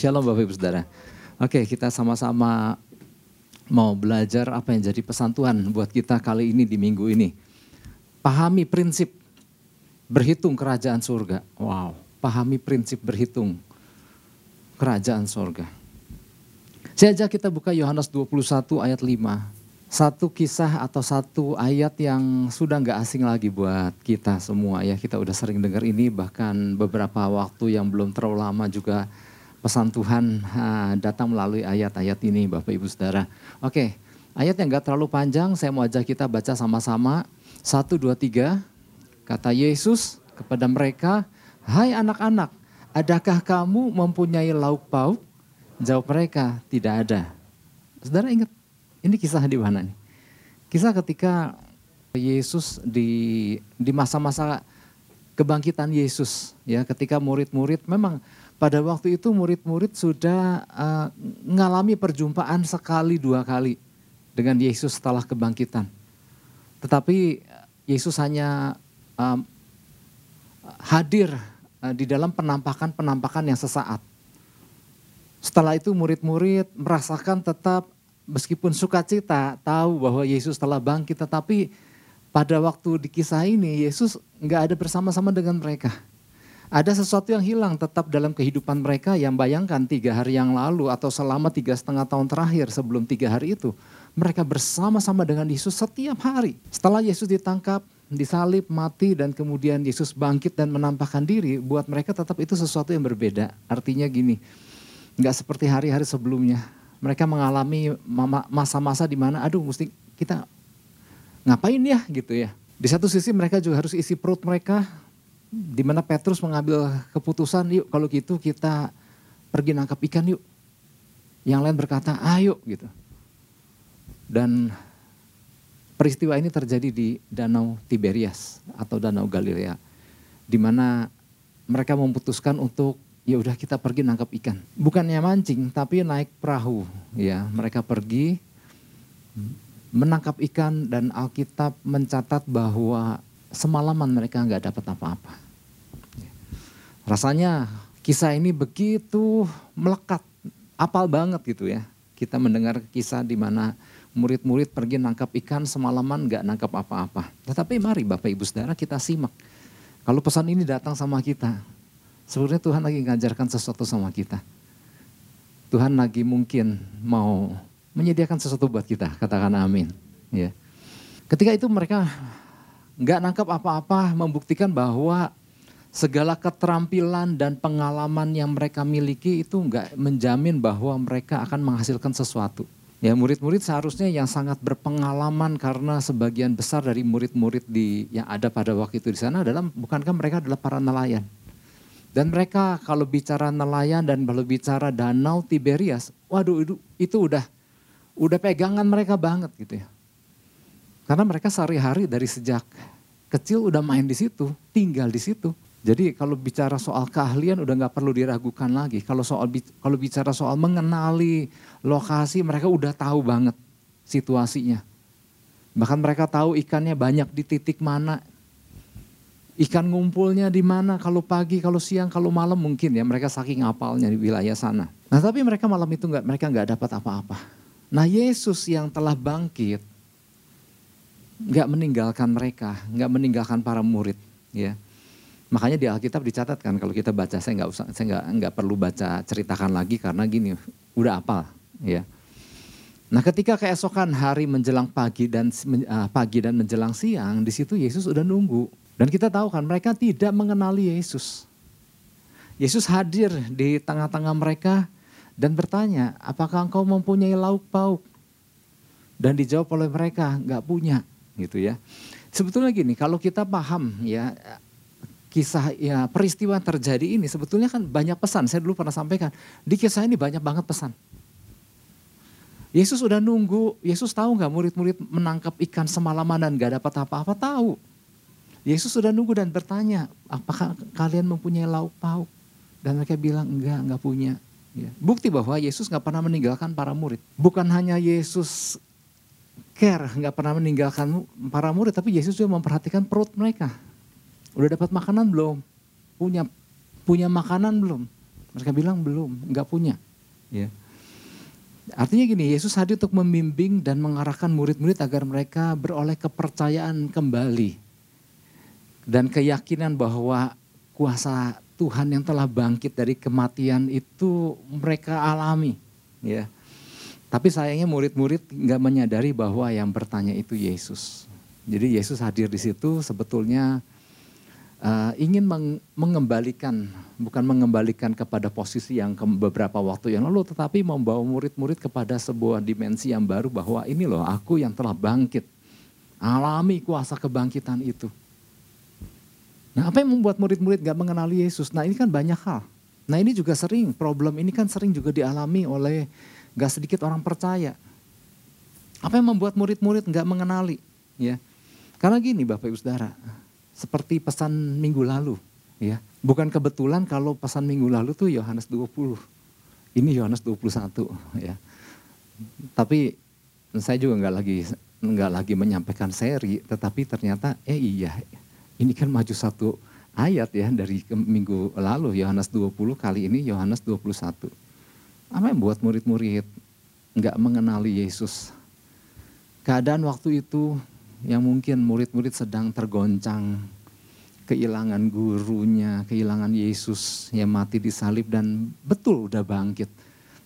Shalom Bapak Ibu Saudara. Oke, kita sama-sama mau belajar apa yang jadi pesan Tuhan buat kita kali ini di minggu ini. Pahami prinsip berhitung kerajaan surga. Wow, pahami prinsip berhitung kerajaan surga. Saya ajak kita buka Yohanes 21 ayat 5 satu kisah atau satu ayat yang sudah nggak asing lagi buat kita semua ya. Kita udah sering dengar ini bahkan beberapa waktu yang belum terlalu lama juga pesan Tuhan ha, datang melalui ayat-ayat ini Bapak Ibu Saudara. Oke, ayat yang nggak terlalu panjang saya mau ajak kita baca sama-sama. Satu, dua, tiga. Kata Yesus kepada mereka, Hai anak-anak, adakah kamu mempunyai lauk pauk? Jawab mereka, tidak ada. Saudara ingat ini kisah di mana nih? Kisah ketika Yesus di di masa-masa kebangkitan Yesus ya ketika murid-murid memang pada waktu itu murid-murid sudah uh, mengalami perjumpaan sekali dua kali dengan Yesus setelah kebangkitan. Tetapi Yesus hanya um, hadir uh, di dalam penampakan-penampakan yang sesaat. Setelah itu murid-murid merasakan tetap meskipun sukacita tahu bahwa Yesus telah bangkit, tetapi pada waktu di kisah ini Yesus nggak ada bersama-sama dengan mereka. Ada sesuatu yang hilang tetap dalam kehidupan mereka yang bayangkan tiga hari yang lalu atau selama tiga setengah tahun terakhir sebelum tiga hari itu. Mereka bersama-sama dengan Yesus setiap hari. Setelah Yesus ditangkap, disalib, mati dan kemudian Yesus bangkit dan menampakkan diri. Buat mereka tetap itu sesuatu yang berbeda. Artinya gini, nggak seperti hari-hari sebelumnya mereka mengalami masa-masa di mana aduh mesti kita ngapain ya gitu ya. Di satu sisi mereka juga harus isi perut mereka di mana Petrus mengambil keputusan yuk kalau gitu kita pergi nangkap ikan yuk. Yang lain berkata ayo gitu. Dan peristiwa ini terjadi di Danau Tiberias atau Danau Galilea. Di mana mereka memutuskan untuk ya udah kita pergi nangkap ikan. Bukannya mancing, tapi naik perahu. Ya, mereka pergi menangkap ikan dan Alkitab mencatat bahwa semalaman mereka nggak dapat apa-apa. Rasanya kisah ini begitu melekat, apal banget gitu ya. Kita mendengar kisah di mana murid-murid pergi nangkap ikan semalaman nggak nangkap apa-apa. Tetapi mari Bapak Ibu Saudara kita simak. Kalau pesan ini datang sama kita, Sebenarnya Tuhan lagi mengajarkan sesuatu sama kita. Tuhan lagi mungkin mau menyediakan sesuatu buat kita, katakan amin. Ya. Ketika itu mereka nggak nangkap apa-apa, membuktikan bahwa segala keterampilan dan pengalaman yang mereka miliki itu nggak menjamin bahwa mereka akan menghasilkan sesuatu. Ya murid-murid seharusnya yang sangat berpengalaman karena sebagian besar dari murid-murid di yang ada pada waktu itu di sana adalah bukankah mereka adalah para nelayan? Dan mereka kalau bicara nelayan dan kalau bicara danau Tiberias, waduh itu, itu udah udah pegangan mereka banget gitu ya. Karena mereka sehari-hari dari sejak kecil udah main di situ, tinggal di situ. Jadi kalau bicara soal keahlian udah nggak perlu diragukan lagi. Kalau soal kalau bicara soal mengenali lokasi mereka udah tahu banget situasinya. Bahkan mereka tahu ikannya banyak di titik mana, Ikan ngumpulnya di mana, kalau pagi, kalau siang, kalau malam mungkin ya mereka saking apalnya di wilayah sana. Nah tapi mereka malam itu nggak mereka nggak dapat apa-apa. Nah Yesus yang telah bangkit nggak meninggalkan mereka, nggak meninggalkan para murid, ya. Makanya di Alkitab dicatatkan kalau kita baca saya nggak usah saya nggak nggak perlu baca ceritakan lagi karena gini udah apal, ya. Nah ketika keesokan hari menjelang pagi dan uh, pagi dan menjelang siang di situ Yesus udah nunggu dan kita tahu kan mereka tidak mengenali Yesus. Yesus hadir di tengah-tengah mereka dan bertanya, apakah engkau mempunyai lauk pauk? Dan dijawab oleh mereka, enggak punya gitu ya. Sebetulnya gini, kalau kita paham ya kisah ya peristiwa terjadi ini sebetulnya kan banyak pesan. Saya dulu pernah sampaikan, di kisah ini banyak banget pesan. Yesus udah nunggu, Yesus tahu nggak murid-murid menangkap ikan semalaman dan nggak dapat apa-apa? Tahu. Yesus sudah nunggu dan bertanya, apakah kalian mempunyai lauk pauk? Dan mereka bilang enggak, enggak punya. Ya. Bukti bahwa Yesus nggak pernah meninggalkan para murid. Bukan hanya Yesus care, nggak pernah meninggalkan para murid, tapi Yesus juga memperhatikan perut mereka. Udah dapat makanan belum? Punya punya makanan belum? Mereka bilang belum, nggak punya. Ya. Artinya gini, Yesus hadir untuk membimbing dan mengarahkan murid-murid agar mereka beroleh kepercayaan kembali. Dan keyakinan bahwa kuasa Tuhan yang telah bangkit dari kematian itu mereka alami. Ya. Tapi sayangnya murid-murid nggak menyadari bahwa yang bertanya itu Yesus. Jadi Yesus hadir di situ sebetulnya uh, ingin meng mengembalikan, bukan mengembalikan kepada posisi yang ke beberapa waktu yang lalu, tetapi membawa murid-murid kepada sebuah dimensi yang baru bahwa ini loh aku yang telah bangkit. Alami kuasa kebangkitan itu. Nah apa yang membuat murid-murid gak mengenali Yesus? Nah ini kan banyak hal. Nah ini juga sering, problem ini kan sering juga dialami oleh gak sedikit orang percaya. Apa yang membuat murid-murid gak mengenali? Ya, Karena gini Bapak Ibu Saudara, seperti pesan minggu lalu. ya Bukan kebetulan kalau pesan minggu lalu tuh Yohanes 20. Ini Yohanes 21 ya. Tapi saya juga nggak lagi nggak lagi menyampaikan seri, tetapi ternyata eh iya ini kan maju satu ayat ya dari minggu lalu Yohanes 20 kali ini Yohanes 21. Apa yang membuat murid-murid nggak mengenali Yesus? Keadaan waktu itu yang mungkin murid-murid sedang tergoncang, kehilangan gurunya, kehilangan Yesus yang mati di salib dan betul udah bangkit.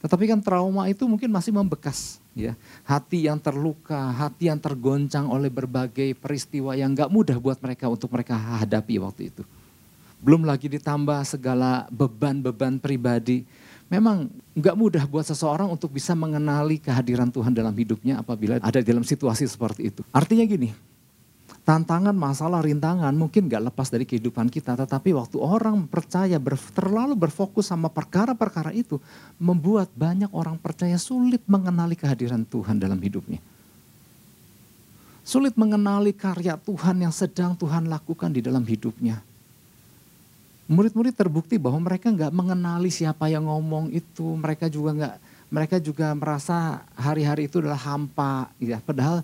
Tetapi kan trauma itu mungkin masih membekas, ya. Hati yang terluka, hati yang tergoncang oleh berbagai peristiwa yang gak mudah buat mereka untuk mereka hadapi waktu itu. Belum lagi ditambah segala beban-beban pribadi. Memang gak mudah buat seseorang untuk bisa mengenali kehadiran Tuhan dalam hidupnya apabila ada dalam situasi seperti itu. Artinya gini, tantangan, masalah, rintangan mungkin gak lepas dari kehidupan kita. Tetapi waktu orang percaya ber, terlalu berfokus sama perkara-perkara itu, membuat banyak orang percaya sulit mengenali kehadiran Tuhan dalam hidupnya. Sulit mengenali karya Tuhan yang sedang Tuhan lakukan di dalam hidupnya. Murid-murid terbukti bahwa mereka nggak mengenali siapa yang ngomong itu, mereka juga nggak, mereka juga merasa hari-hari itu adalah hampa, ya. Padahal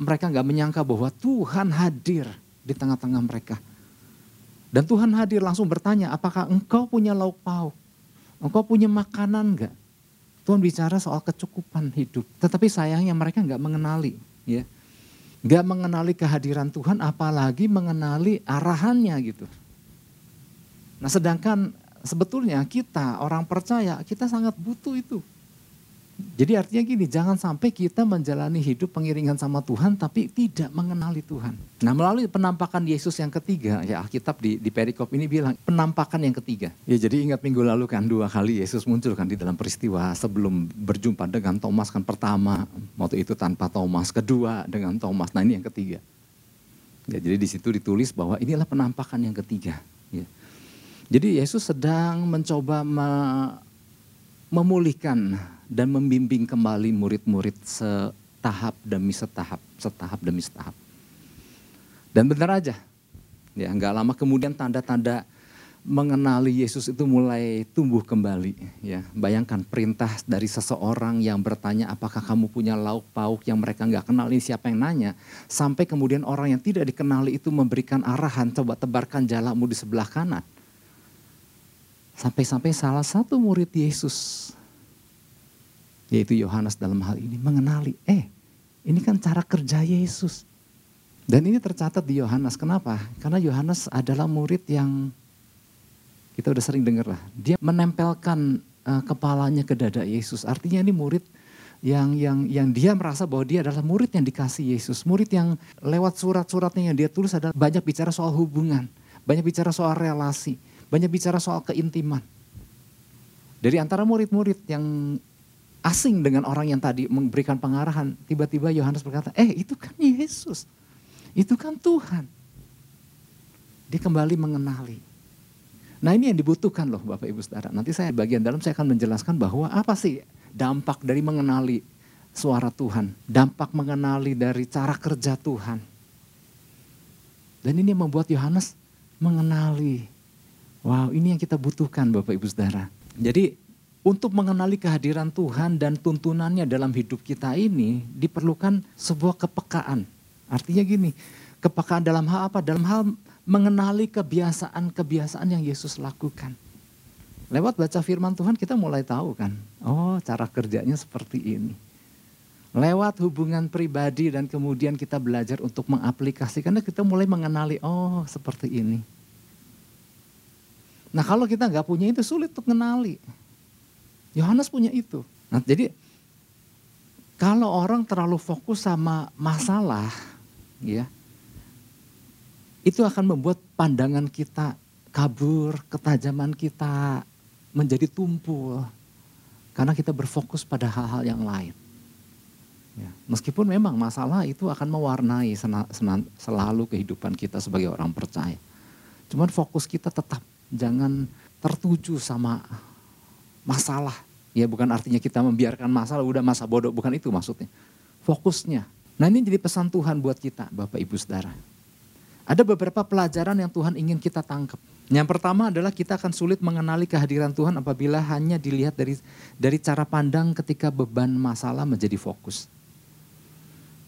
mereka nggak menyangka bahwa Tuhan hadir di tengah-tengah mereka. Dan Tuhan hadir langsung bertanya, apakah engkau punya lauk pauk? Engkau punya makanan enggak? Tuhan bicara soal kecukupan hidup. Tetapi sayangnya mereka nggak mengenali. ya Nggak mengenali kehadiran Tuhan, apalagi mengenali arahannya gitu. Nah sedangkan sebetulnya kita orang percaya, kita sangat butuh itu. Jadi artinya gini, jangan sampai kita menjalani hidup pengiringan sama Tuhan tapi tidak mengenali Tuhan. Nah melalui penampakan Yesus yang ketiga, ya Alkitab di, di perikop ini bilang penampakan yang ketiga. Ya jadi ingat minggu lalu kan dua kali Yesus muncul kan di dalam peristiwa sebelum berjumpa dengan Thomas kan pertama, waktu itu tanpa Thomas, kedua dengan Thomas, nah ini yang ketiga. Ya, jadi di situ ditulis bahwa inilah penampakan yang ketiga. Ya. Jadi Yesus sedang mencoba me, memulihkan dan membimbing kembali murid-murid setahap demi setahap, setahap demi setahap. Dan benar aja, ya nggak lama kemudian tanda-tanda mengenali Yesus itu mulai tumbuh kembali. Ya, bayangkan perintah dari seseorang yang bertanya apakah kamu punya lauk pauk yang mereka nggak kenal ini siapa yang nanya, sampai kemudian orang yang tidak dikenali itu memberikan arahan coba tebarkan jalamu di sebelah kanan. Sampai-sampai salah satu murid Yesus yaitu Yohanes dalam hal ini mengenali, eh ini kan cara kerja Yesus. Dan ini tercatat di Yohanes. Kenapa? Karena Yohanes adalah murid yang kita udah sering dengar lah. Dia menempelkan uh, kepalanya ke dada Yesus. Artinya ini murid yang yang yang dia merasa bahwa dia adalah murid yang dikasih Yesus, murid yang lewat surat-suratnya yang dia tulis adalah banyak bicara soal hubungan, banyak bicara soal relasi, banyak bicara soal keintiman. Dari antara murid-murid yang asing dengan orang yang tadi memberikan pengarahan. Tiba-tiba Yohanes berkata, eh itu kan Yesus. Itu kan Tuhan. Dia kembali mengenali. Nah ini yang dibutuhkan loh Bapak Ibu Saudara. Nanti saya bagian dalam saya akan menjelaskan bahwa apa sih dampak dari mengenali suara Tuhan. Dampak mengenali dari cara kerja Tuhan. Dan ini yang membuat Yohanes mengenali. Wow ini yang kita butuhkan Bapak Ibu Saudara. Jadi untuk mengenali kehadiran Tuhan dan tuntunannya dalam hidup kita ini diperlukan sebuah kepekaan. Artinya gini, kepekaan dalam hal apa? Dalam hal mengenali kebiasaan-kebiasaan yang Yesus lakukan. Lewat baca firman Tuhan kita mulai tahu kan, oh cara kerjanya seperti ini. Lewat hubungan pribadi dan kemudian kita belajar untuk mengaplikasikan, kita mulai mengenali, oh seperti ini. Nah kalau kita nggak punya itu sulit untuk mengenali. Yohanes punya itu. Nah jadi kalau orang terlalu fokus sama masalah, ya, itu akan membuat pandangan kita kabur, ketajaman kita menjadi tumpul. Karena kita berfokus pada hal-hal yang lain. Ya, meskipun memang masalah itu akan mewarnai sena, sena, selalu kehidupan kita sebagai orang percaya. Cuman fokus kita tetap jangan tertuju sama masalah. Ya bukan artinya kita membiarkan masalah, udah masa bodoh, bukan itu maksudnya. Fokusnya. Nah ini jadi pesan Tuhan buat kita Bapak Ibu Saudara. Ada beberapa pelajaran yang Tuhan ingin kita tangkap. Yang pertama adalah kita akan sulit mengenali kehadiran Tuhan apabila hanya dilihat dari dari cara pandang ketika beban masalah menjadi fokus.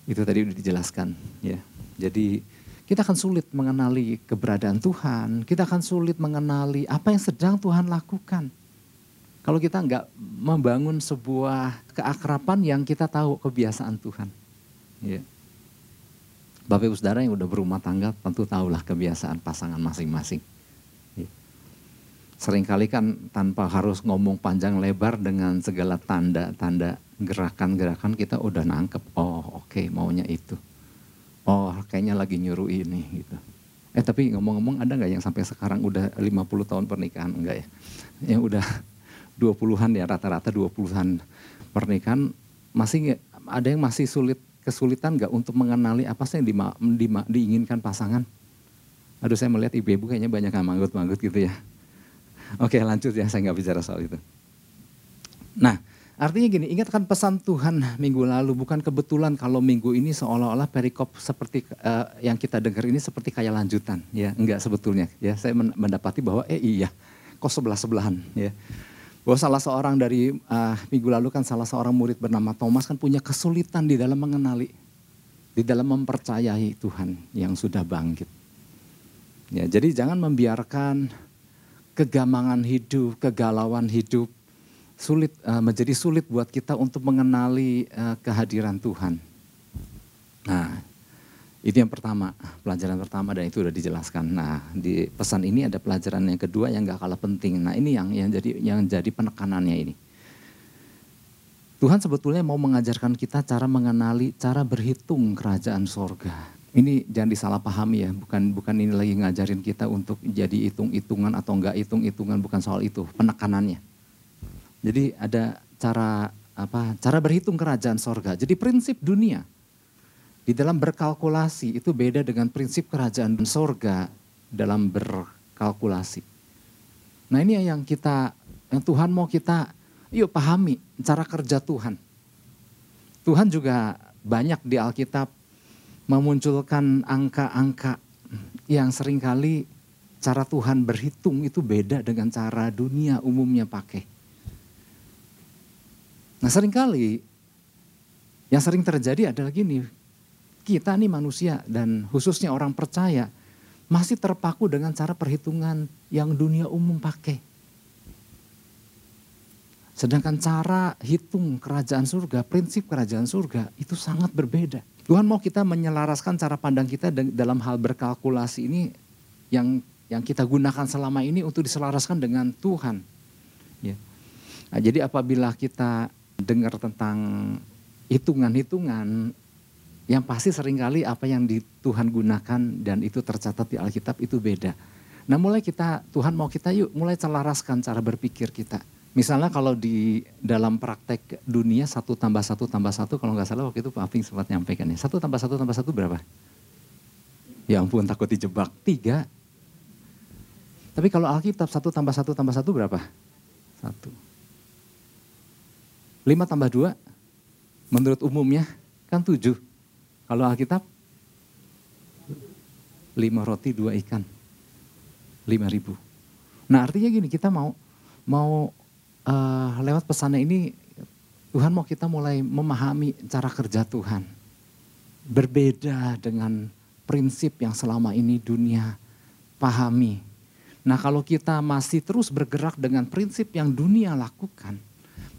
Itu tadi sudah dijelaskan ya. Jadi kita akan sulit mengenali keberadaan Tuhan, kita akan sulit mengenali apa yang sedang Tuhan lakukan. Kalau kita nggak membangun sebuah keakrapan yang kita tahu kebiasaan Tuhan. Ya. Bapak ibu saudara yang udah berumah tangga tentu tahulah kebiasaan pasangan masing-masing sering kali kan tanpa harus ngomong panjang lebar dengan segala tanda-tanda gerakan-gerakan kita udah nangkep, oh oke okay, maunya itu. Oh kayaknya lagi nyuruh ini gitu. Eh tapi ngomong-ngomong ada nggak yang sampai sekarang udah 50 tahun pernikahan? Enggak ya? Yang udah 20-an ya rata-rata 20-an pernikahan masih ada yang masih sulit kesulitan nggak untuk mengenali apa sih yang di, di, diinginkan pasangan? Aduh saya melihat ibu-ibu kayaknya banyak yang manggut-manggut gitu ya Oke lanjut ya, saya nggak bicara soal itu. Nah, artinya gini, ingatkan pesan Tuhan minggu lalu, bukan kebetulan kalau minggu ini seolah-olah perikop seperti uh, yang kita dengar ini seperti kayak lanjutan, ya enggak sebetulnya. Ya, saya mendapati bahwa eh iya, kok sebelah-sebelahan, ya. Bahwa salah seorang dari uh, minggu lalu kan salah seorang murid bernama Thomas kan punya kesulitan di dalam mengenali, di dalam mempercayai Tuhan yang sudah bangkit. Ya, jadi jangan membiarkan kegamangan hidup, kegalauan hidup sulit uh, menjadi sulit buat kita untuk mengenali uh, kehadiran Tuhan. Nah, itu yang pertama, pelajaran pertama dan itu sudah dijelaskan. Nah, di pesan ini ada pelajaran yang kedua yang gak kalah penting. Nah, ini yang yang jadi yang jadi penekanannya ini. Tuhan sebetulnya mau mengajarkan kita cara mengenali, cara berhitung kerajaan sorga ini jangan disalahpahami ya, bukan bukan ini lagi ngajarin kita untuk jadi hitung-hitungan atau enggak hitung-hitungan, bukan soal itu, penekanannya. Jadi ada cara apa? Cara berhitung kerajaan sorga. Jadi prinsip dunia di dalam berkalkulasi itu beda dengan prinsip kerajaan sorga dalam berkalkulasi. Nah ini yang kita, yang Tuhan mau kita, yuk pahami cara kerja Tuhan. Tuhan juga banyak di Alkitab memunculkan angka-angka yang sering kali cara Tuhan berhitung itu beda dengan cara dunia umumnya pakai. Nah sering kali yang sering terjadi adalah gini, kita nih manusia dan khususnya orang percaya masih terpaku dengan cara perhitungan yang dunia umum pakai. Sedangkan cara hitung kerajaan surga, prinsip kerajaan surga itu sangat berbeda. Tuhan mau kita menyelaraskan cara pandang kita dalam hal berkalkulasi ini yang yang kita gunakan selama ini untuk diselaraskan dengan Tuhan. Ya. Nah, jadi apabila kita dengar tentang hitungan-hitungan yang pasti sering kali apa yang di Tuhan gunakan dan itu tercatat di Alkitab itu beda. Nah mulai kita, Tuhan mau kita yuk mulai selaraskan cara berpikir kita Misalnya kalau di dalam praktek dunia satu tambah satu tambah satu kalau nggak salah waktu itu Pak Afing sempat nyampaikan ya. Satu tambah satu tambah satu berapa? Ya ampun takut dijebak. Tiga. Tapi kalau Alkitab satu tambah satu tambah satu berapa? Satu. Lima tambah dua menurut umumnya kan tujuh. Kalau Alkitab lima roti dua ikan. Lima ribu. Nah artinya gini kita mau mau uh, lewat pesannya ini Tuhan mau kita mulai memahami cara kerja Tuhan. Berbeda dengan prinsip yang selama ini dunia pahami. Nah kalau kita masih terus bergerak dengan prinsip yang dunia lakukan,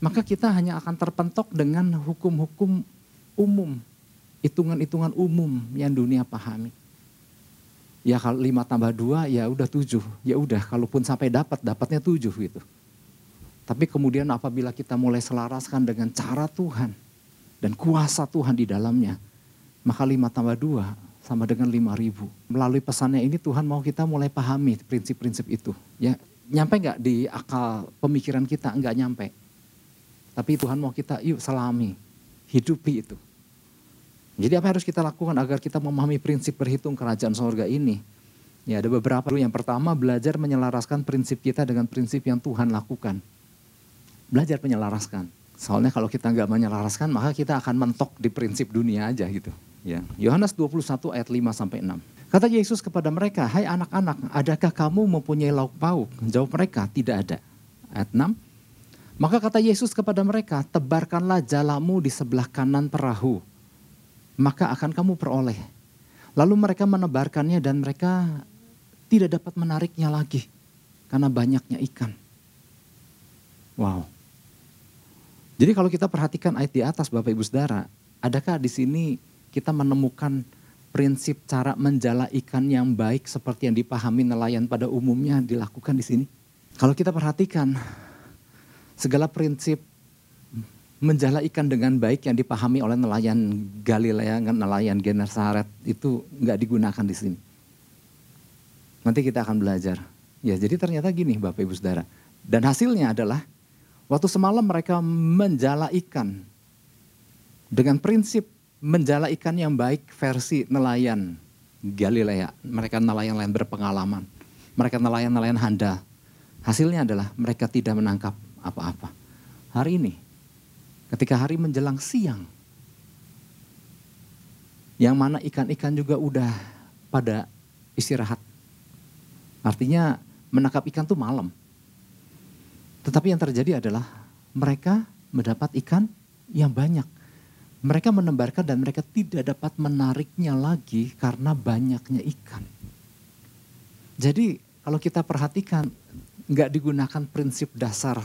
maka kita hanya akan terpentok dengan hukum-hukum umum, hitungan-hitungan umum yang dunia pahami. Ya kalau lima tambah dua ya udah tujuh, ya udah kalaupun sampai dapat, dapatnya tujuh gitu. Tapi kemudian apabila kita mulai selaraskan dengan cara Tuhan dan kuasa Tuhan di dalamnya, maka lima tambah dua sama dengan lima ribu. Melalui pesannya ini Tuhan mau kita mulai pahami prinsip-prinsip itu. Ya, nyampe nggak di akal pemikiran kita? Nggak nyampe. Tapi Tuhan mau kita yuk selami, hidupi itu. Jadi apa harus kita lakukan agar kita memahami prinsip berhitung kerajaan sorga ini? Ya ada beberapa. Yang pertama belajar menyelaraskan prinsip kita dengan prinsip yang Tuhan lakukan. Belajar menyelaraskan. Soalnya kalau kita nggak menyelaraskan maka kita akan mentok di prinsip dunia aja gitu. Ya, Yohanes 21 ayat 5 sampai 6. Kata Yesus kepada mereka, "Hai anak-anak, adakah kamu mempunyai lauk pauk?" Jawab mereka, "Tidak ada." Ayat 6. Maka kata Yesus kepada mereka, "Tebarkanlah jalamu di sebelah kanan perahu, maka akan kamu peroleh." Lalu mereka menebarkannya dan mereka tidak dapat menariknya lagi karena banyaknya ikan. Wow. Jadi kalau kita perhatikan ayat di atas Bapak Ibu Saudara, adakah di sini kita menemukan prinsip cara menjala ikan yang baik seperti yang dipahami nelayan pada umumnya dilakukan di sini. Kalau kita perhatikan segala prinsip menjala ikan dengan baik yang dipahami oleh nelayan Galilea, nelayan Genesaret itu nggak digunakan di sini. Nanti kita akan belajar. Ya, jadi ternyata gini Bapak Ibu Saudara. Dan hasilnya adalah waktu semalam mereka menjala ikan dengan prinsip menjala ikan yang baik versi nelayan Galilea. Mereka nelayan-nelayan berpengalaman. Mereka nelayan-nelayan handal. Hasilnya adalah mereka tidak menangkap apa-apa. Hari ini, ketika hari menjelang siang, yang mana ikan-ikan juga udah pada istirahat. Artinya menangkap ikan tuh malam. Tetapi yang terjadi adalah mereka mendapat ikan yang banyak mereka menebarkan dan mereka tidak dapat menariknya lagi karena banyaknya ikan. Jadi kalau kita perhatikan nggak digunakan prinsip dasar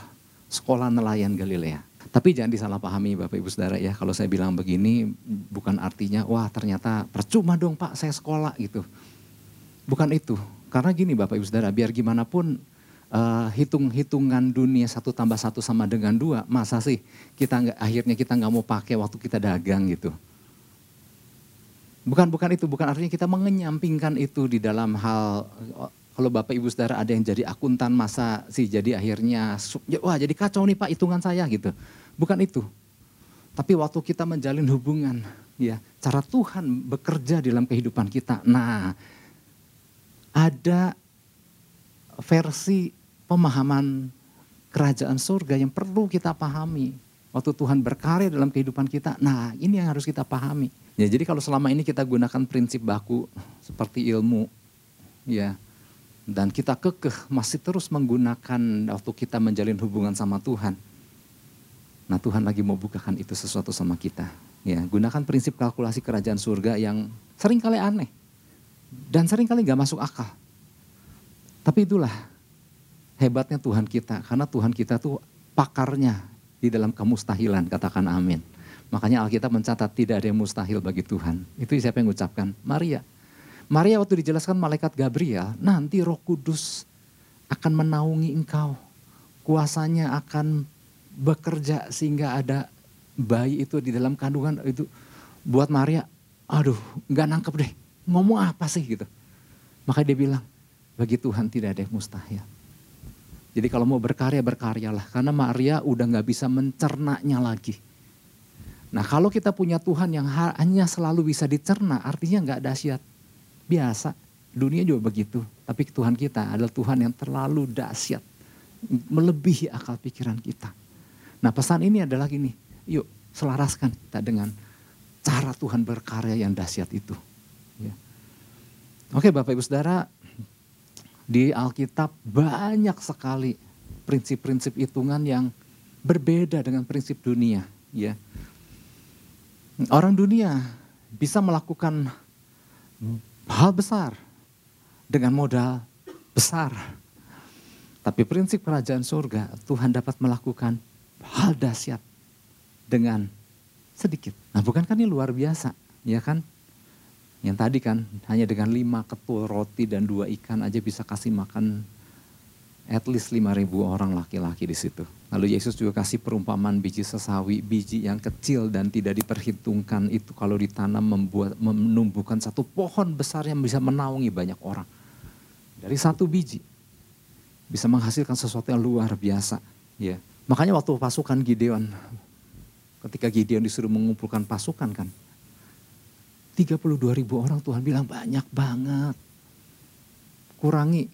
sekolah nelayan Galilea. Tapi jangan disalahpahami Bapak Ibu Saudara ya, kalau saya bilang begini bukan artinya wah ternyata percuma dong Pak saya sekolah gitu. Bukan itu. Karena gini Bapak Ibu Saudara, biar gimana pun uh, hitung-hitungan dunia satu tambah satu sama dengan dua, masa sih kita nggak akhirnya kita nggak mau pakai waktu kita dagang gitu. Bukan bukan itu, bukan artinya kita mengenyampingkan itu di dalam hal kalau Bapak Ibu Saudara ada yang jadi akuntan masa sih jadi akhirnya ya, wah jadi kacau nih Pak hitungan saya gitu. Bukan itu. Tapi waktu kita menjalin hubungan ya, cara Tuhan bekerja dalam kehidupan kita. Nah, ada versi pemahaman kerajaan surga yang perlu kita pahami. Waktu Tuhan berkarya dalam kehidupan kita, nah ini yang harus kita pahami. Ya, jadi kalau selama ini kita gunakan prinsip baku seperti ilmu, ya, dan kita kekeh masih terus menggunakan waktu kita menjalin hubungan sama Tuhan. Nah Tuhan lagi mau bukakan itu sesuatu sama kita. Ya, gunakan prinsip kalkulasi kerajaan surga yang sering kali aneh dan sering kali nggak masuk akal. Tapi itulah hebatnya Tuhan kita. Karena Tuhan kita tuh pakarnya di dalam kemustahilan, katakan amin. Makanya Alkitab mencatat tidak ada yang mustahil bagi Tuhan. Itu siapa yang mengucapkan? Maria. Maria waktu dijelaskan malaikat Gabriel, nanti roh kudus akan menaungi engkau. Kuasanya akan bekerja sehingga ada bayi itu di dalam kandungan itu buat Maria, aduh nggak nangkep deh, ngomong apa sih gitu. Maka dia bilang, bagi Tuhan tidak ada yang mustahil. Jadi kalau mau berkarya, berkaryalah. Karena Maria udah gak bisa mencernanya lagi. Nah kalau kita punya Tuhan yang hanya selalu bisa dicerna, artinya gak dahsyat. Biasa, dunia juga begitu. Tapi Tuhan kita adalah Tuhan yang terlalu dahsyat. Melebihi akal pikiran kita. Nah pesan ini adalah gini, yuk selaraskan kita dengan cara Tuhan berkarya yang dahsyat itu. Ya. Oke Bapak Ibu Saudara, di Alkitab banyak sekali prinsip-prinsip hitungan yang berbeda dengan prinsip dunia, ya. Orang dunia bisa melakukan hal besar dengan modal besar. Tapi prinsip kerajaan surga, Tuhan dapat melakukan hal dahsyat dengan sedikit. Nah bukankah ini luar biasa, ya kan? Yang tadi kan hanya dengan lima ketul roti dan dua ikan aja bisa kasih makan at least lima ribu orang laki-laki di situ. Lalu Yesus juga kasih perumpamaan biji sesawi, biji yang kecil dan tidak diperhitungkan itu kalau ditanam membuat menumbuhkan satu pohon besar yang bisa menaungi banyak orang. Dari satu biji bisa menghasilkan sesuatu yang luar biasa, ya. Makanya waktu pasukan Gideon ketika Gideon disuruh mengumpulkan pasukan kan 32 ribu orang Tuhan bilang banyak banget. Kurangi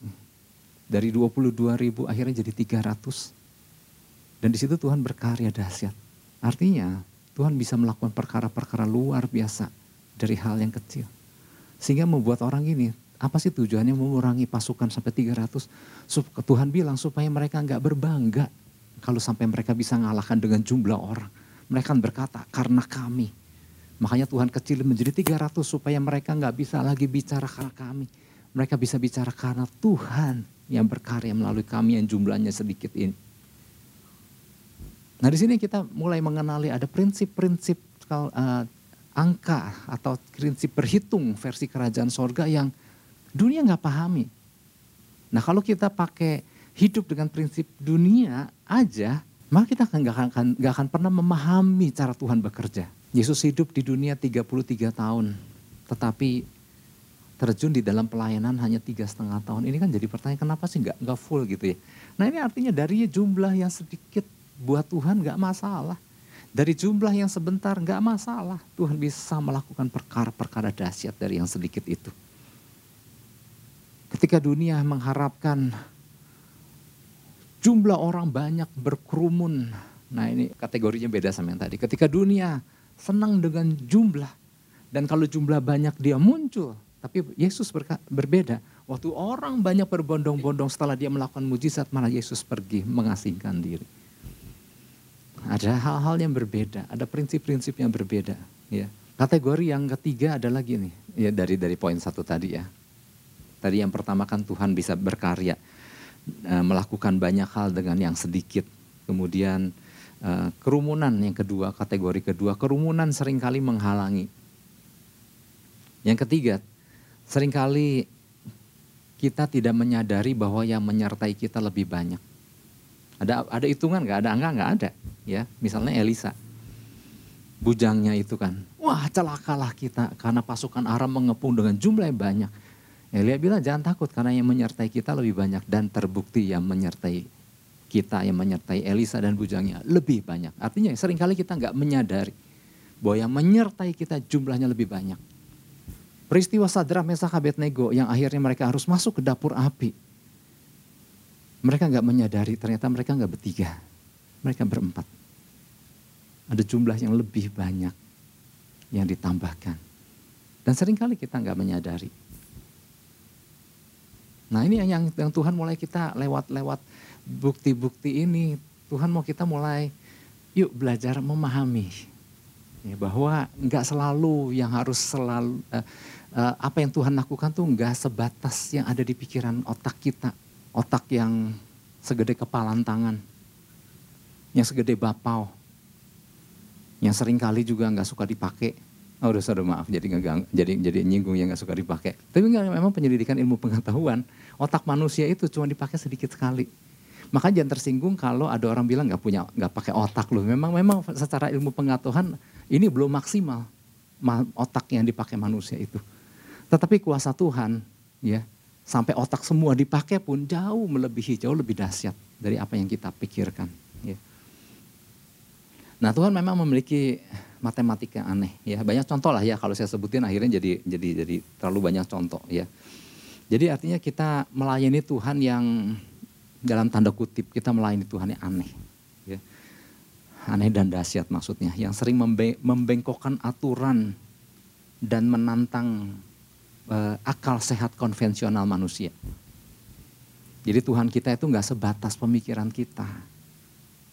dari 22 ribu akhirnya jadi 300 dan di situ Tuhan berkarya dahsyat. Artinya Tuhan bisa melakukan perkara-perkara luar biasa dari hal yang kecil. Sehingga membuat orang ini, apa sih tujuannya mengurangi pasukan sampai 300? Tuhan bilang supaya mereka nggak berbangga kalau sampai mereka bisa ngalahkan dengan jumlah orang. Mereka kan berkata, karena kami. Makanya Tuhan kecil menjadi 300 supaya mereka nggak bisa lagi bicara karena kami. Mereka bisa bicara karena Tuhan yang berkarya melalui kami yang jumlahnya sedikit ini. Nah di sini kita mulai mengenali ada prinsip-prinsip uh, angka atau prinsip berhitung versi kerajaan sorga yang dunia nggak pahami. Nah kalau kita pakai hidup dengan prinsip dunia aja, maka kita nggak akan, gak akan pernah memahami cara Tuhan bekerja. Yesus hidup di dunia 33 tahun, tetapi terjun di dalam pelayanan hanya tiga setengah tahun. Ini kan jadi pertanyaan kenapa sih nggak nggak full gitu ya? Nah ini artinya dari jumlah yang sedikit buat Tuhan gak masalah. Dari jumlah yang sebentar gak masalah. Tuhan bisa melakukan perkara-perkara dahsyat dari yang sedikit itu. Ketika dunia mengharapkan jumlah orang banyak berkerumun. Nah ini kategorinya beda sama yang tadi. Ketika dunia senang dengan jumlah. Dan kalau jumlah banyak dia muncul. Tapi Yesus berbeda. Waktu orang banyak berbondong-bondong setelah dia melakukan mujizat, malah Yesus pergi mengasingkan diri. Ada hal-hal yang berbeda, ada prinsip-prinsip yang berbeda. Ya. Kategori yang ketiga adalah gini, ya dari dari poin satu tadi ya. Tadi yang pertama kan Tuhan bisa berkarya, uh, melakukan banyak hal dengan yang sedikit. Kemudian uh, kerumunan yang kedua, kategori kedua, kerumunan sering kali menghalangi. Yang ketiga, sering kali kita tidak menyadari bahwa yang menyertai kita lebih banyak. Ada ada hitungan nggak? Ada angka nggak ada? Ya, misalnya Elisa, bujangnya itu kan, wah celakalah kita karena pasukan Aram mengepung dengan jumlah yang banyak. Elia bilang jangan takut karena yang menyertai kita lebih banyak dan terbukti yang menyertai kita yang menyertai Elisa dan bujangnya lebih banyak. Artinya sering kali kita nggak menyadari bahwa yang menyertai kita jumlahnya lebih banyak. Peristiwa Sadra Mesach Abednego yang akhirnya mereka harus masuk ke dapur api mereka nggak menyadari ternyata mereka nggak bertiga, mereka berempat. Ada jumlah yang lebih banyak yang ditambahkan. Dan sering kali kita nggak menyadari. Nah ini yang, yang Tuhan mulai kita lewat-lewat bukti-bukti ini. Tuhan mau kita mulai yuk belajar memahami. Ya, bahwa nggak selalu yang harus selalu, uh, uh, apa yang Tuhan lakukan tuh nggak sebatas yang ada di pikiran otak kita otak yang segede kepalan tangan, yang segede bapau, yang sering kali juga nggak suka dipakai. Oh, udah sudah maaf, jadi nggak jadi jadi nyinggung yang nggak suka dipakai. Tapi nggak memang penyelidikan ilmu pengetahuan, otak manusia itu cuma dipakai sedikit sekali. Maka jangan tersinggung kalau ada orang bilang nggak punya nggak pakai otak loh. Memang memang secara ilmu pengetahuan ini belum maksimal otak yang dipakai manusia itu. Tetapi kuasa Tuhan ya sampai otak semua dipakai pun jauh melebihi, jauh lebih dahsyat dari apa yang kita pikirkan. Ya. Nah Tuhan memang memiliki matematika aneh ya banyak contoh lah ya kalau saya sebutin akhirnya jadi jadi jadi terlalu banyak contoh ya. Jadi artinya kita melayani Tuhan yang dalam tanda kutip kita melayani Tuhan yang aneh. Ya. Aneh dan dahsyat maksudnya yang sering membengkokkan aturan dan menantang uh, akal sehat konvensional manusia. Jadi Tuhan kita itu nggak sebatas pemikiran kita.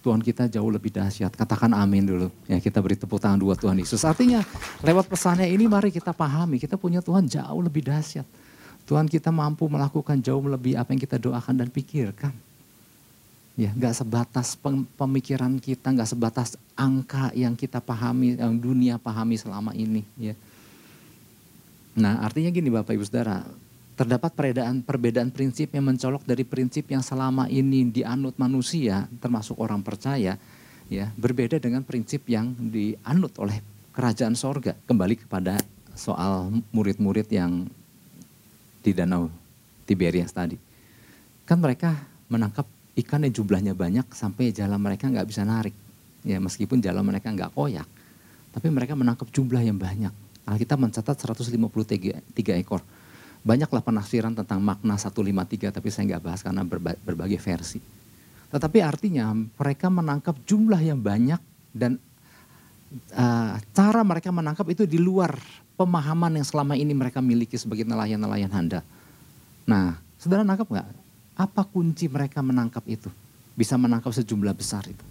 Tuhan kita jauh lebih dahsyat. Katakan amin dulu. Ya kita beri tepuk tangan dua Tuhan Yesus. Artinya lewat pesannya ini mari kita pahami. Kita punya Tuhan jauh lebih dahsyat. Tuhan kita mampu melakukan jauh lebih apa yang kita doakan dan pikirkan. Ya, nggak sebatas pemikiran kita, nggak sebatas angka yang kita pahami, yang dunia pahami selama ini. Ya. Nah, artinya gini Bapak Ibu Saudara, terdapat perbedaan perbedaan prinsip yang mencolok dari prinsip yang selama ini dianut manusia, termasuk orang percaya, ya, berbeda dengan prinsip yang dianut oleh kerajaan sorga. Kembali kepada soal murid-murid yang di danau Tiberias tadi. Kan mereka menangkap ikan yang jumlahnya banyak sampai jalan mereka nggak bisa narik. Ya meskipun jalan mereka nggak koyak, tapi mereka menangkap jumlah yang banyak. Alkitab mencatat 153 ekor. Banyaklah penafsiran tentang makna 153 tapi saya nggak bahas karena berbagai versi. Tetapi artinya mereka menangkap jumlah yang banyak dan uh, cara mereka menangkap itu di luar pemahaman yang selama ini mereka miliki sebagai nelayan-nelayan handal. Nah, saudara nangkap nggak? Apa kunci mereka menangkap itu? Bisa menangkap sejumlah besar itu.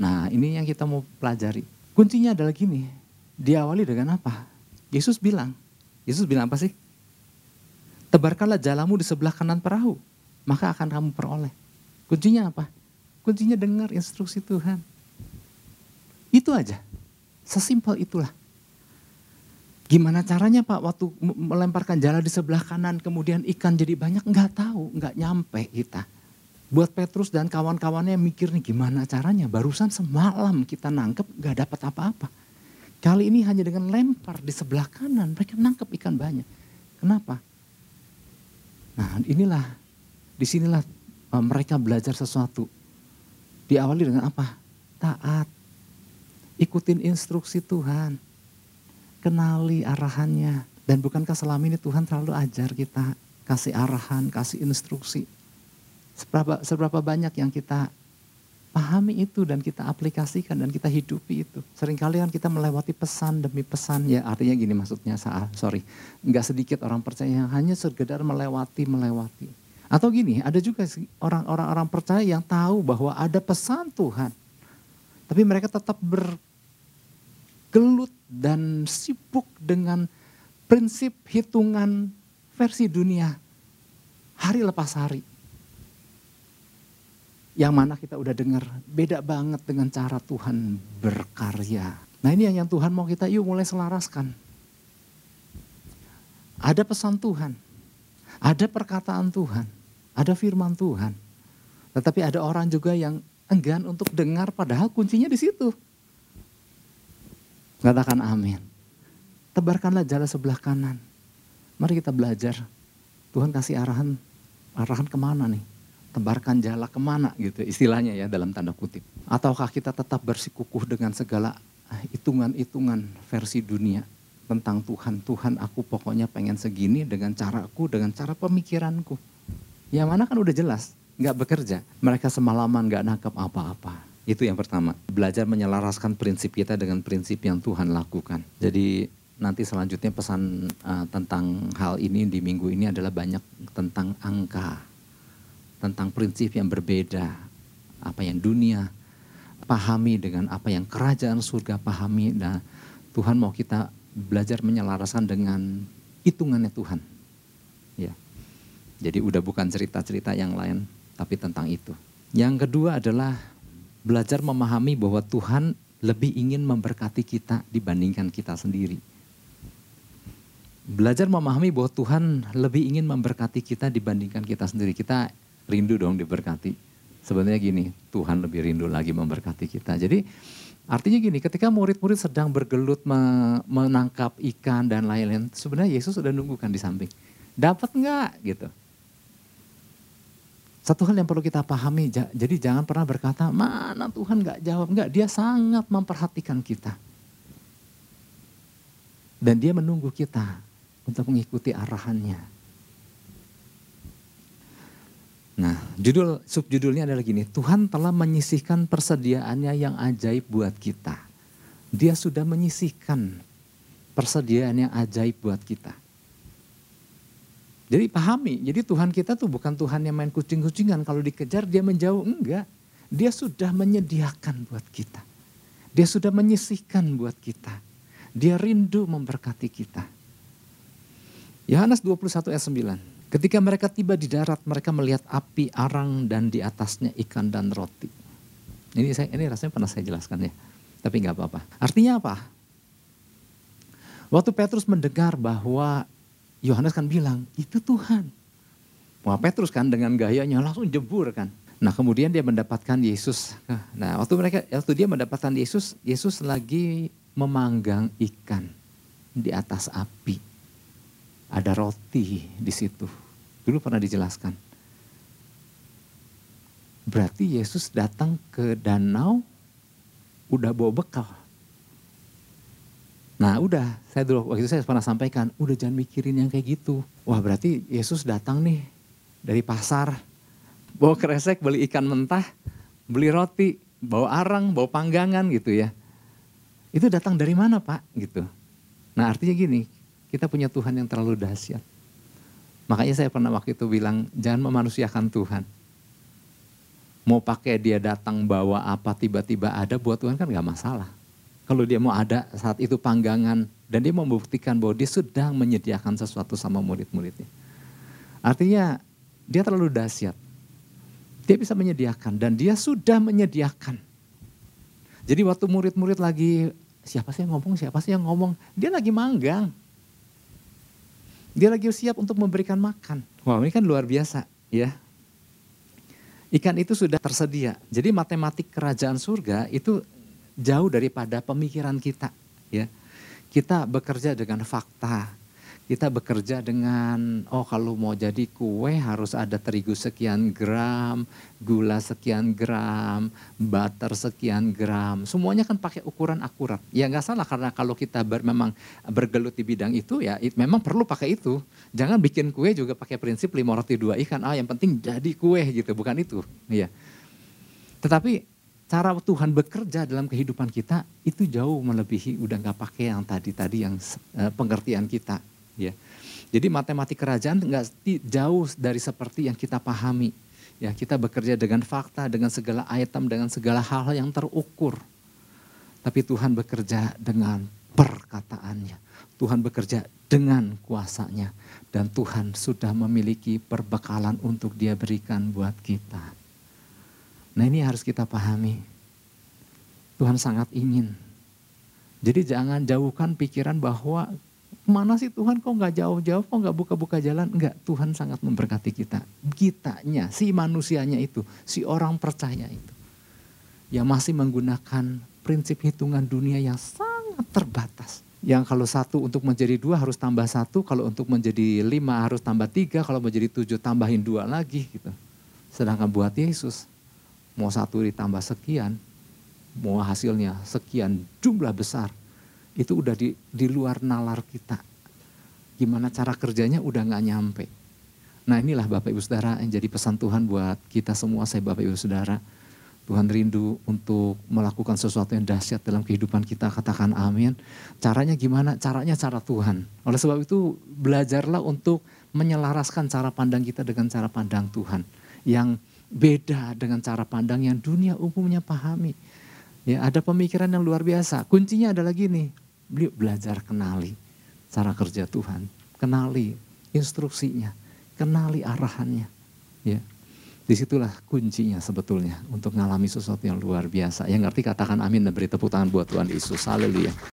Nah ini yang kita mau pelajari. Kuncinya adalah gini, diawali dengan apa? Yesus bilang, Yesus bilang apa sih? Tebarkanlah jalamu di sebelah kanan perahu, maka akan kamu peroleh. Kuncinya apa? Kuncinya dengar instruksi Tuhan. Itu aja. Sesimpel itulah. Gimana caranya Pak waktu melemparkan jala di sebelah kanan kemudian ikan jadi banyak? Enggak tahu, enggak nyampe kita. Buat Petrus dan kawan-kawannya mikir nih gimana caranya. Barusan semalam kita nangkep gak dapat apa-apa. Kali ini hanya dengan lempar di sebelah kanan mereka nangkep ikan banyak. Kenapa? Nah inilah, di sinilah uh, mereka belajar sesuatu. Diawali dengan apa? Taat. Ikutin instruksi Tuhan kenali arahannya. Dan bukankah selama ini Tuhan selalu ajar kita kasih arahan, kasih instruksi. Seberapa, seberapa banyak yang kita pahami itu dan kita aplikasikan dan kita hidupi itu. Seringkali kan kita melewati pesan demi pesan. Ya artinya gini maksudnya, sorry. Enggak sedikit orang percaya yang hanya sekedar melewati, melewati. Atau gini, ada juga orang-orang orang percaya yang tahu bahwa ada pesan Tuhan. Tapi mereka tetap ber, gelut dan sibuk dengan prinsip hitungan versi dunia hari lepas hari. Yang mana kita udah dengar beda banget dengan cara Tuhan berkarya. Nah ini yang Tuhan mau kita yuk mulai selaraskan. Ada pesan Tuhan, ada perkataan Tuhan, ada firman Tuhan. Tetapi ada orang juga yang enggan untuk dengar padahal kuncinya di situ. Katakan amin. Tebarkanlah jalan sebelah kanan. Mari kita belajar. Tuhan kasih arahan, arahan ke mana nih? Tebarkan jala ke mana gitu istilahnya ya dalam tanda kutip. Ataukah kita tetap bersikukuh dengan segala hitungan-hitungan versi dunia tentang Tuhan. Tuhan aku pokoknya pengen segini dengan caraku, dengan cara pemikiranku. Yang mana kan udah jelas, nggak bekerja. Mereka semalaman nggak nangkap apa-apa. Itu yang pertama. Belajar menyelaraskan prinsip kita dengan prinsip yang Tuhan lakukan. Jadi nanti selanjutnya pesan uh, tentang hal ini di minggu ini adalah banyak tentang angka. Tentang prinsip yang berbeda. Apa yang dunia pahami dengan apa yang kerajaan surga pahami. Nah Tuhan mau kita belajar menyelaraskan dengan hitungannya Tuhan. Ya. Jadi udah bukan cerita-cerita yang lain, tapi tentang itu. Yang kedua adalah belajar memahami bahwa Tuhan lebih ingin memberkati kita dibandingkan kita sendiri. Belajar memahami bahwa Tuhan lebih ingin memberkati kita dibandingkan kita sendiri. Kita rindu dong diberkati. Sebenarnya gini, Tuhan lebih rindu lagi memberkati kita. Jadi artinya gini, ketika murid-murid sedang bergelut menangkap ikan dan lain-lain, sebenarnya Yesus sudah nunggukan di samping. Dapat enggak gitu. Satu hal yang perlu kita pahami, jadi jangan pernah berkata, mana Tuhan gak jawab. Enggak, dia sangat memperhatikan kita. Dan dia menunggu kita untuk mengikuti arahannya. Nah, judul subjudulnya adalah gini, Tuhan telah menyisihkan persediaannya yang ajaib buat kita. Dia sudah menyisihkan persediaan yang ajaib buat kita. Jadi pahami, jadi Tuhan kita tuh bukan Tuhan yang main kucing-kucingan. Kalau dikejar dia menjauh, enggak. Dia sudah menyediakan buat kita. Dia sudah menyisihkan buat kita. Dia rindu memberkati kita. Yohanes 21 ayat 9. Ketika mereka tiba di darat, mereka melihat api arang dan di atasnya ikan dan roti. Ini saya ini rasanya pernah saya jelaskan ya, tapi nggak apa-apa. Artinya apa? Waktu Petrus mendengar bahwa Yohanes kan bilang itu Tuhan. Wah Petrus kan dengan gayanya langsung jebur kan. Nah kemudian dia mendapatkan Yesus. Nah waktu mereka waktu dia mendapatkan Yesus, Yesus lagi memanggang ikan di atas api ada roti di situ. Dulu pernah dijelaskan. Berarti Yesus datang ke danau udah bawa bekal. Nah udah, saya dulu waktu itu saya pernah sampaikan, udah jangan mikirin yang kayak gitu. Wah berarti Yesus datang nih dari pasar, bawa kresek, beli ikan mentah, beli roti, bawa arang, bawa panggangan gitu ya. Itu datang dari mana pak? Gitu. Nah artinya gini, kita punya Tuhan yang terlalu dahsyat. Makanya saya pernah waktu itu bilang, jangan memanusiakan Tuhan. Mau pakai dia datang bawa apa tiba-tiba ada buat Tuhan kan gak masalah. Kalau dia mau ada saat itu panggangan dan dia membuktikan bahwa dia sedang menyediakan sesuatu sama murid-muridnya. Artinya dia terlalu dahsyat. Dia bisa menyediakan dan dia sudah menyediakan. Jadi waktu murid-murid lagi siapa sih yang ngomong, siapa sih yang ngomong, dia lagi manggang. Dia lagi siap untuk memberikan makan. Wah ini kan luar biasa ya. Ikan itu sudah tersedia. Jadi matematik kerajaan surga itu jauh daripada pemikiran kita. ya. Kita bekerja dengan fakta, kita bekerja dengan oh kalau mau jadi kue harus ada terigu sekian gram, gula sekian gram, butter sekian gram. Semuanya kan pakai ukuran akurat. Ya nggak salah karena kalau kita ber, memang bergelut di bidang itu ya it, memang perlu pakai itu. Jangan bikin kue juga pakai prinsip lima roti dua ikan. Ah yang penting jadi kue gitu, bukan itu. Ya. Tetapi cara Tuhan bekerja dalam kehidupan kita itu jauh melebihi udah nggak pakai yang tadi-tadi yang uh, pengertian kita ya. Jadi matematik kerajaan enggak jauh dari seperti yang kita pahami. Ya, kita bekerja dengan fakta, dengan segala item, dengan segala hal yang terukur. Tapi Tuhan bekerja dengan perkataannya. Tuhan bekerja dengan kuasanya. Dan Tuhan sudah memiliki perbekalan untuk dia berikan buat kita. Nah ini harus kita pahami. Tuhan sangat ingin. Jadi jangan jauhkan pikiran bahwa Mana sih Tuhan kok nggak jauh-jauh, kok nggak buka-buka jalan? Enggak, Tuhan sangat memberkati kita. Kitanya, si manusianya itu, si orang percaya itu. Yang masih menggunakan prinsip hitungan dunia yang sangat terbatas. Yang kalau satu untuk menjadi dua harus tambah satu, kalau untuk menjadi lima harus tambah tiga, kalau menjadi tujuh tambahin dua lagi gitu. Sedangkan buat Yesus, mau satu ditambah sekian, mau hasilnya sekian jumlah besar, itu udah di, di luar nalar kita. Gimana cara kerjanya udah nggak nyampe. Nah inilah Bapak Ibu Saudara yang jadi pesan Tuhan buat kita semua, saya Bapak Ibu Saudara. Tuhan rindu untuk melakukan sesuatu yang dahsyat dalam kehidupan kita, katakan amin. Caranya gimana? Caranya cara Tuhan. Oleh sebab itu belajarlah untuk menyelaraskan cara pandang kita dengan cara pandang Tuhan. Yang beda dengan cara pandang yang dunia umumnya pahami. Ya, ada pemikiran yang luar biasa. Kuncinya adalah gini, belajar kenali cara kerja Tuhan, kenali instruksinya, kenali arahannya. Ya. Di situlah kuncinya sebetulnya untuk mengalami sesuatu yang luar biasa. Yang ngerti katakan amin dan beri tepuk tangan buat Tuhan Yesus. Haleluya.